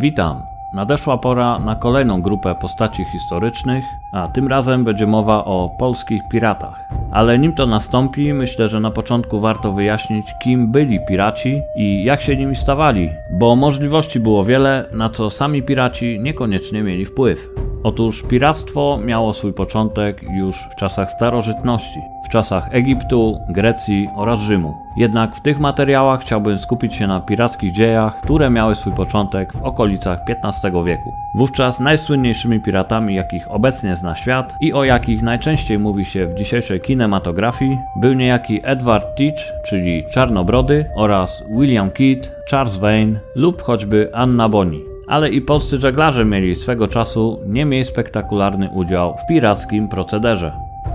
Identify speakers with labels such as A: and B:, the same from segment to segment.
A: Witam. Nadeszła pora na kolejną grupę postaci historycznych, a tym razem będzie mowa o polskich piratach. Ale nim to nastąpi, myślę, że na początku warto wyjaśnić, kim byli piraci i jak się nimi stawali, bo możliwości było wiele, na co sami piraci niekoniecznie mieli wpływ. Otóż piractwo miało swój początek już w czasach starożytności, w czasach Egiptu, Grecji oraz Rzymu. Jednak w tych materiałach chciałbym skupić się na pirackich dziejach, które miały swój początek w okolicach XV wieku. Wówczas najsłynniejszymi piratami, jakich obecnie zna świat i o jakich najczęściej mówi się w dzisiejszej kinematografii, był niejaki Edward Teach, czyli Czarnobrody, oraz William Kidd, Charles Vane lub choćby Anna Boni ale i polscy żeglarze mieli swego czasu nie mniej spektakularny udział w pirackim procederze.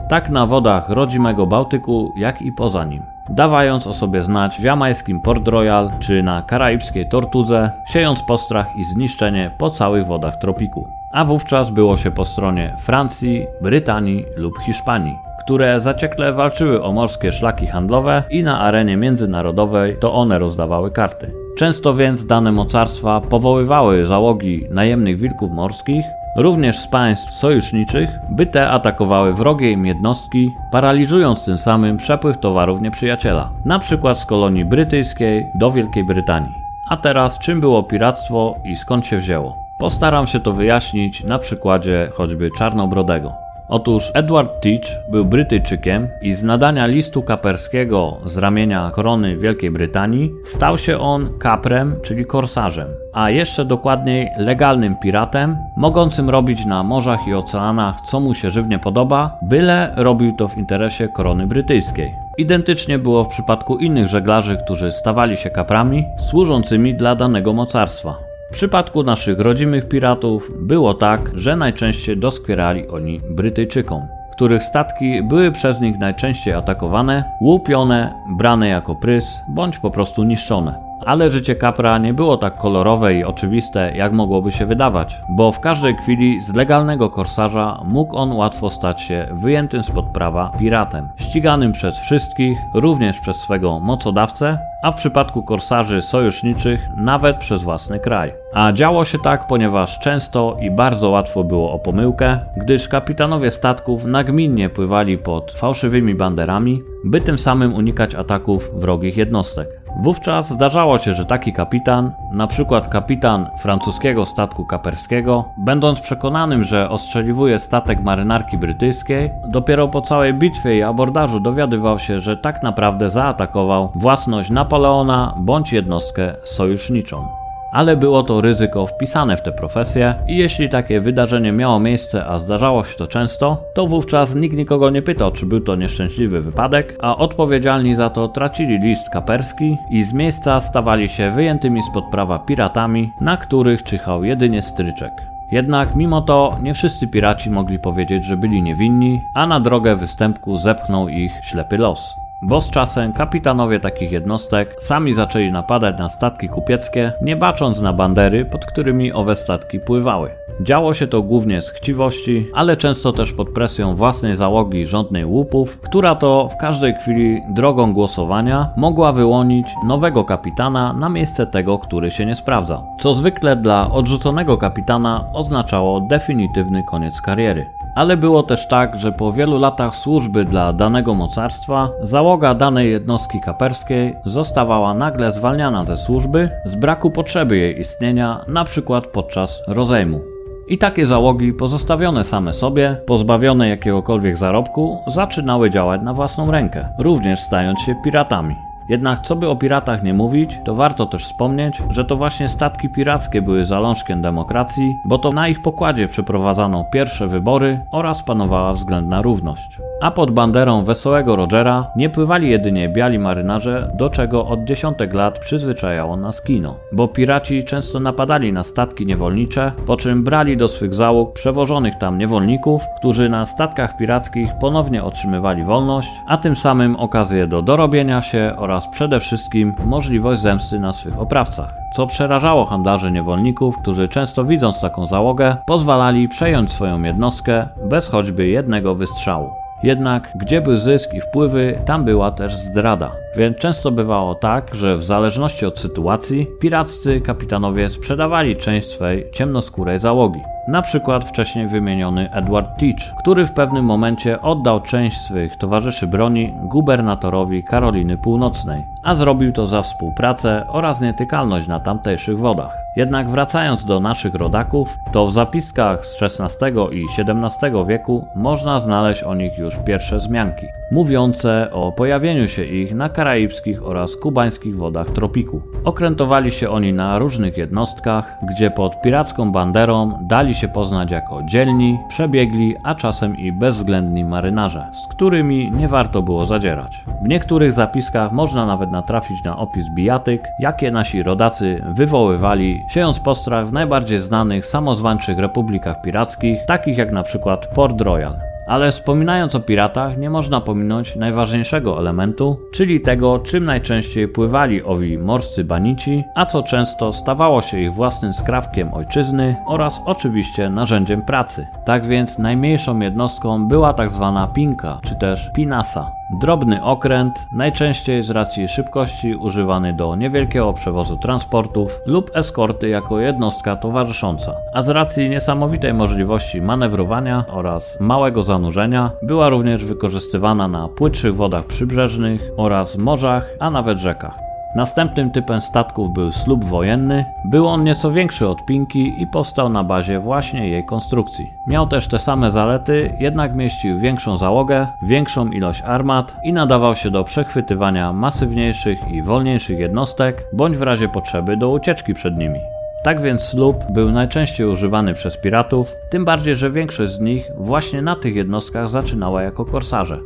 A: Tak na wodach rodzimego Bałtyku, jak i poza nim. Dawając o sobie znać w jamańskim Port Royal czy na karaibskiej Tortudze, siejąc postrach i zniszczenie po całych wodach tropiku. A wówczas było się po stronie Francji, Brytanii lub Hiszpanii które zaciekle walczyły o morskie szlaki handlowe i na arenie międzynarodowej to one rozdawały karty. Często więc dane mocarstwa powoływały załogi najemnych wilków morskich, również z państw sojuszniczych, by te atakowały wrogie im jednostki, paraliżując tym samym przepływ towarów nieprzyjaciela, na przykład z kolonii brytyjskiej do Wielkiej Brytanii. A teraz czym było piractwo i skąd się wzięło? Postaram się to wyjaśnić na przykładzie choćby Czarnobrodego. Otóż Edward Teach był Brytyjczykiem i z nadania listu kaperskiego z ramienia korony Wielkiej Brytanii stał się on kaprem, czyli korsarzem, a jeszcze dokładniej legalnym piratem, mogącym robić na morzach i oceanach co mu się żywnie podoba, byle robił to w interesie korony brytyjskiej. Identycznie było w przypadku innych żeglarzy, którzy stawali się kaprami służącymi dla danego mocarstwa. W przypadku naszych rodzimych piratów było tak, że najczęściej doskwierali oni Brytyjczykom, których statki były przez nich najczęściej atakowane, łupione, brane jako prys bądź po prostu niszczone. Ale życie kapra nie było tak kolorowe i oczywiste, jak mogłoby się wydawać, bo w każdej chwili z legalnego korsarza mógł on łatwo stać się wyjętym spod prawa piratem, ściganym przez wszystkich, również przez swego mocodawcę, a w przypadku korsarzy sojuszniczych nawet przez własny kraj. A działo się tak, ponieważ często i bardzo łatwo było o pomyłkę, gdyż kapitanowie statków nagminnie pływali pod fałszywymi banderami, by tym samym unikać ataków wrogich jednostek. Wówczas zdarzało się, że taki kapitan, na przykład kapitan francuskiego statku kaperskiego, będąc przekonanym, że ostrzeliwuje statek marynarki brytyjskiej, dopiero po całej bitwie i abordażu dowiadywał się, że tak naprawdę zaatakował własność Napoleona bądź jednostkę sojuszniczą ale było to ryzyko wpisane w tę profesję i jeśli takie wydarzenie miało miejsce, a zdarzało się to często, to wówczas nikt nikogo nie pytał, czy był to nieszczęśliwy wypadek, a odpowiedzialni za to tracili list kaperski i z miejsca stawali się wyjętymi spod prawa piratami, na których czyhał jedynie stryczek. Jednak mimo to nie wszyscy piraci mogli powiedzieć, że byli niewinni, a na drogę występku zepchnął ich ślepy los bo z czasem kapitanowie takich jednostek sami zaczęli napadać na statki kupieckie, nie bacząc na bandery, pod którymi owe statki pływały. Działo się to głównie z chciwości, ale często też pod presją własnej załogi rządnej łupów, która to w każdej chwili drogą głosowania mogła wyłonić nowego kapitana na miejsce tego, który się nie sprawdzał. Co zwykle dla odrzuconego kapitana oznaczało definitywny koniec kariery. Ale było też tak, że po wielu latach służby dla danego mocarstwa, załoga danej jednostki kaperskiej zostawała nagle zwalniana ze służby z braku potrzeby jej istnienia, na przykład podczas rozejmu. I takie załogi, pozostawione same sobie, pozbawione jakiegokolwiek zarobku, zaczynały działać na własną rękę, również stając się piratami. Jednak co by o piratach nie mówić, to warto też wspomnieć, że to właśnie statki pirackie były zalążkiem demokracji, bo to na ich pokładzie przeprowadzano pierwsze wybory oraz panowała względna równość a pod banderą wesołego Rogera nie pływali jedynie biali marynarze, do czego od dziesiątek lat przyzwyczajało nas kino. Bo piraci często napadali na statki niewolnicze, po czym brali do swych załóg przewożonych tam niewolników, którzy na statkach pirackich ponownie otrzymywali wolność, a tym samym okazję do dorobienia się oraz przede wszystkim możliwość zemsty na swych oprawcach co przerażało handlarzy niewolników, którzy często widząc taką załogę, pozwalali przejąć swoją jednostkę bez choćby jednego wystrzału. Jednak gdzie był zysk i wpływy, tam była też zdrada. Więc często bywało tak, że w zależności od sytuacji piraccy kapitanowie sprzedawali część swej ciemnoskórej załogi. Na przykład wcześniej wymieniony Edward Teach, który w pewnym momencie oddał część swych towarzyszy broni gubernatorowi Karoliny Północnej, a zrobił to za współpracę oraz nietykalność na tamtejszych wodach. Jednak wracając do naszych rodaków, to w zapiskach z XVI i XVII wieku można znaleźć o nich już pierwsze wzmianki, mówiące o pojawieniu się ich na karaibskich oraz kubańskich wodach tropiku. Okrętowali się oni na różnych jednostkach, gdzie pod piracką banderą dali się poznać jako dzielni, przebiegli, a czasem i bezwzględni marynarze, z którymi nie warto było zadzierać. W niektórych zapiskach można nawet natrafić na opis bijatyk, jakie nasi rodacy wywoływali siejąc postrach w najbardziej znanych samozwańczych republikach pirackich, takich jak na przykład Port Royal. Ale wspominając o piratach, nie można pominąć najważniejszego elementu, czyli tego, czym najczęściej pływali owi morscy banici, a co często stawało się ich własnym skrawkiem ojczyzny oraz oczywiście narzędziem pracy. Tak więc najmniejszą jednostką była tak zwana pinka, czy też pinasa. Drobny okręt, najczęściej z racji szybkości używany do niewielkiego przewozu transportów lub eskorty jako jednostka towarzysząca, a z racji niesamowitej możliwości manewrowania oraz małego zanurzenia była również wykorzystywana na płytszych wodach przybrzeżnych oraz morzach, a nawet rzekach. Następnym typem statków był slub wojenny. Był on nieco większy od Pinki i powstał na bazie właśnie jej konstrukcji. Miał też te same zalety, jednak mieścił większą załogę, większą ilość armat i nadawał się do przechwytywania masywniejszych i wolniejszych jednostek, bądź w razie potrzeby do ucieczki przed nimi. Tak więc slub był najczęściej używany przez piratów, tym bardziej, że większość z nich właśnie na tych jednostkach zaczynała jako korsarze.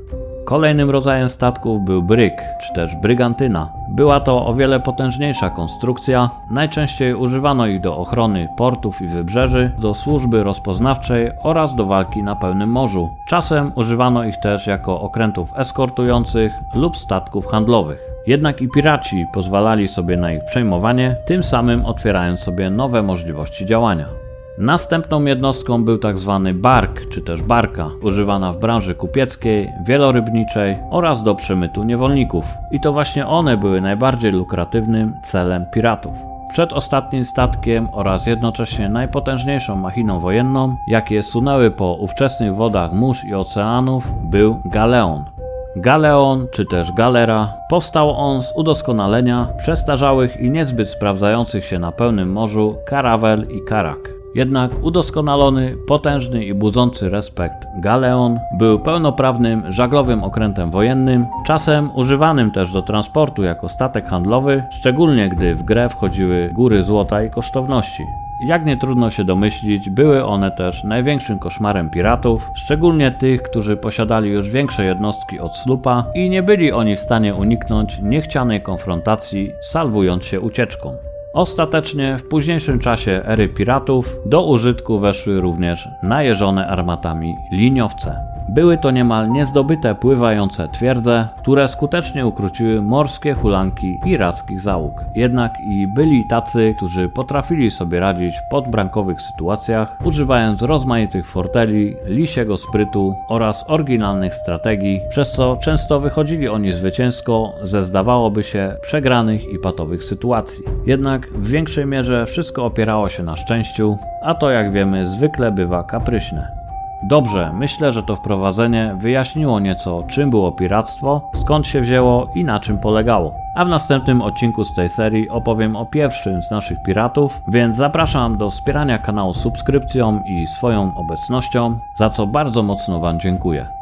A: Kolejnym rodzajem statków był bryk, czy też brygantyna. Była to o wiele potężniejsza konstrukcja. Najczęściej używano ich do ochrony portów i wybrzeży, do służby rozpoznawczej oraz do walki na pełnym morzu. Czasem używano ich też jako okrętów eskortujących lub statków handlowych. Jednak i piraci pozwalali sobie na ich przejmowanie, tym samym otwierając sobie nowe możliwości działania. Następną jednostką był. Tak bark, czy też barka, używana w branży kupieckiej, wielorybniczej oraz do przemytu niewolników. I to właśnie one były najbardziej lukratywnym celem piratów. Przedostatnim statkiem oraz jednocześnie najpotężniejszą machiną wojenną, jakie sunęły po ówczesnych wodach mórz i oceanów, był galeon. Galeon, czy też galera, powstał on z udoskonalenia przestarzałych i niezbyt sprawdzających się na pełnym morzu karawel i karak. Jednak udoskonalony, potężny i budzący respekt galeon był pełnoprawnym żaglowym okrętem wojennym, czasem używanym też do transportu jako statek handlowy, szczególnie gdy w grę wchodziły góry złota i kosztowności. Jak nie trudno się domyślić, były one też największym koszmarem piratów, szczególnie tych, którzy posiadali już większe jednostki od slupa i nie byli oni w stanie uniknąć niechcianej konfrontacji, salwując się ucieczką. Ostatecznie w późniejszym czasie ery piratów do użytku weszły również najeżone armatami liniowce. Były to niemal niezdobyte pływające twierdze, które skutecznie ukróciły morskie hulanki pirackich załóg. Jednak i byli tacy, którzy potrafili sobie radzić w podbrankowych sytuacjach, używając rozmaitych forteli, lisiego sprytu oraz oryginalnych strategii, przez co często wychodzili oni zwycięsko ze zdawałoby się przegranych i patowych sytuacji. Jednak w większej mierze wszystko opierało się na szczęściu, a to jak wiemy zwykle bywa kapryśne. Dobrze, myślę, że to wprowadzenie wyjaśniło nieco, czym było piractwo, skąd się wzięło i na czym polegało. A w następnym odcinku z tej serii opowiem o pierwszym z naszych piratów, więc zapraszam do wspierania kanału subskrypcją i swoją obecnością, za co bardzo mocno Wam dziękuję.